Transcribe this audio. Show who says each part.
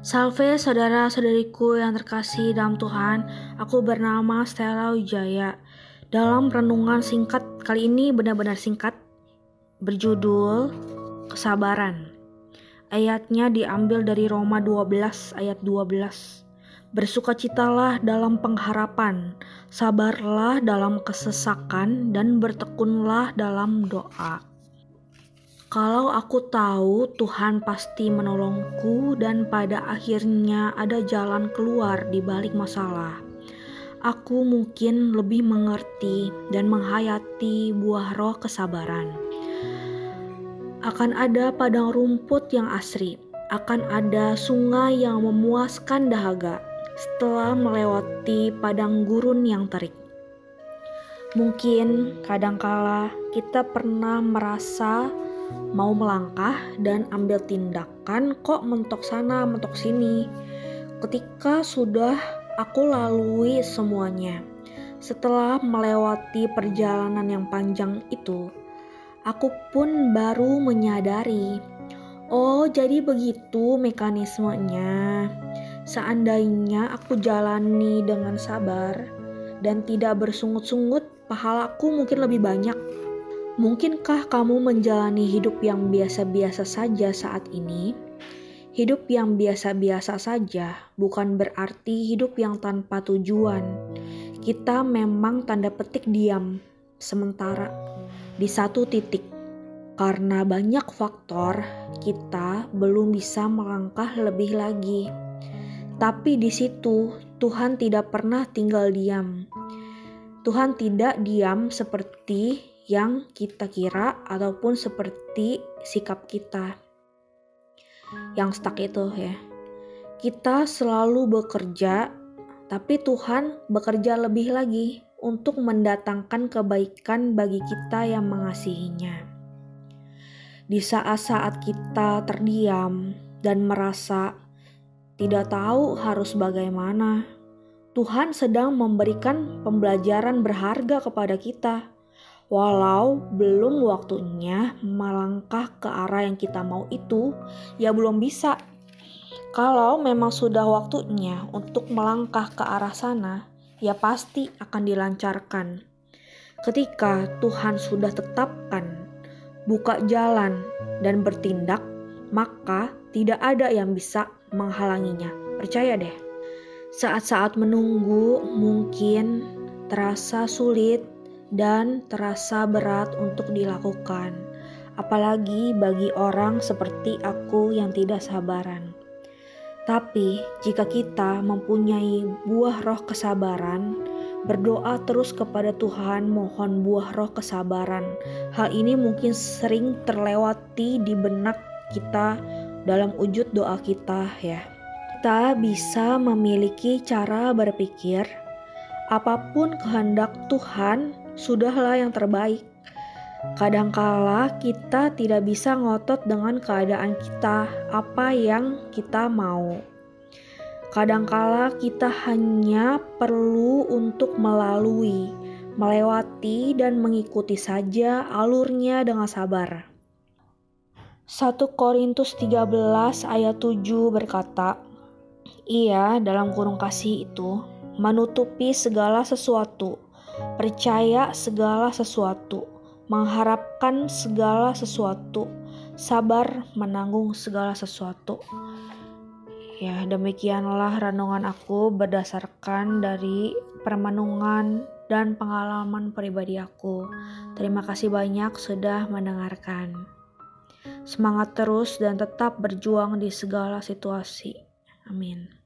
Speaker 1: Salve saudara-saudariku yang terkasih dalam Tuhan, aku bernama Stella Wijaya. Dalam renungan singkat kali ini benar-benar singkat, berjudul Kesabaran. Ayatnya diambil dari Roma 12 ayat 12. Bersukacitalah dalam pengharapan, sabarlah dalam kesesakan, dan bertekunlah dalam doa. Kalau aku tahu Tuhan pasti menolongku dan pada akhirnya ada jalan keluar di balik masalah, aku mungkin lebih mengerti dan menghayati buah roh kesabaran. Akan ada padang rumput yang asri, akan ada sungai yang memuaskan dahaga setelah melewati padang gurun yang terik. Mungkin kadangkala kita pernah merasa mau melangkah dan ambil tindakan kok mentok sana mentok sini. Ketika sudah aku lalui semuanya setelah melewati perjalanan yang panjang itu aku pun baru menyadari oh jadi begitu mekanismenya. Seandainya aku jalani dengan sabar dan tidak bersungut-sungut pahalaku mungkin lebih banyak Mungkinkah kamu menjalani hidup yang biasa-biasa saja saat ini? Hidup yang biasa-biasa saja bukan berarti hidup yang tanpa tujuan. Kita memang tanda petik diam sementara di satu titik. Karena banyak faktor, kita belum bisa melangkah lebih lagi. Tapi di situ Tuhan tidak pernah tinggal diam. Tuhan tidak diam seperti yang kita kira ataupun seperti sikap kita yang stuck itu ya. Kita selalu bekerja, tapi Tuhan bekerja lebih lagi untuk mendatangkan kebaikan bagi kita yang mengasihinya. Di saat-saat kita terdiam dan merasa tidak tahu harus bagaimana, Tuhan sedang memberikan pembelajaran berharga kepada kita Walau belum waktunya melangkah ke arah yang kita mau itu, ya belum bisa. Kalau memang sudah waktunya untuk melangkah ke arah sana, ya pasti akan dilancarkan. Ketika Tuhan sudah tetapkan, buka jalan, dan bertindak, maka tidak ada yang bisa menghalanginya. Percaya deh, saat-saat menunggu mungkin terasa sulit dan terasa berat untuk dilakukan, apalagi bagi orang seperti aku yang tidak sabaran. Tapi, jika kita mempunyai buah roh kesabaran, berdoa terus kepada Tuhan, mohon buah roh kesabaran. Hal ini mungkin sering terlewati di benak kita dalam wujud doa kita, ya. Kita bisa memiliki cara berpikir, apa pun kehendak Tuhan, sudahlah yang terbaik. Kadangkala kita tidak bisa ngotot dengan keadaan kita, apa yang kita mau. Kadangkala kita hanya perlu untuk melalui, melewati, dan mengikuti saja alurnya dengan sabar. 1 Korintus 13 ayat 7 berkata, Ia dalam kurung kasih itu menutupi segala sesuatu percaya segala sesuatu, mengharapkan segala sesuatu, sabar menanggung segala sesuatu. Ya, demikianlah renungan aku berdasarkan dari permenungan dan pengalaman pribadi aku. Terima kasih banyak sudah mendengarkan. Semangat terus dan tetap berjuang di segala situasi. Amin.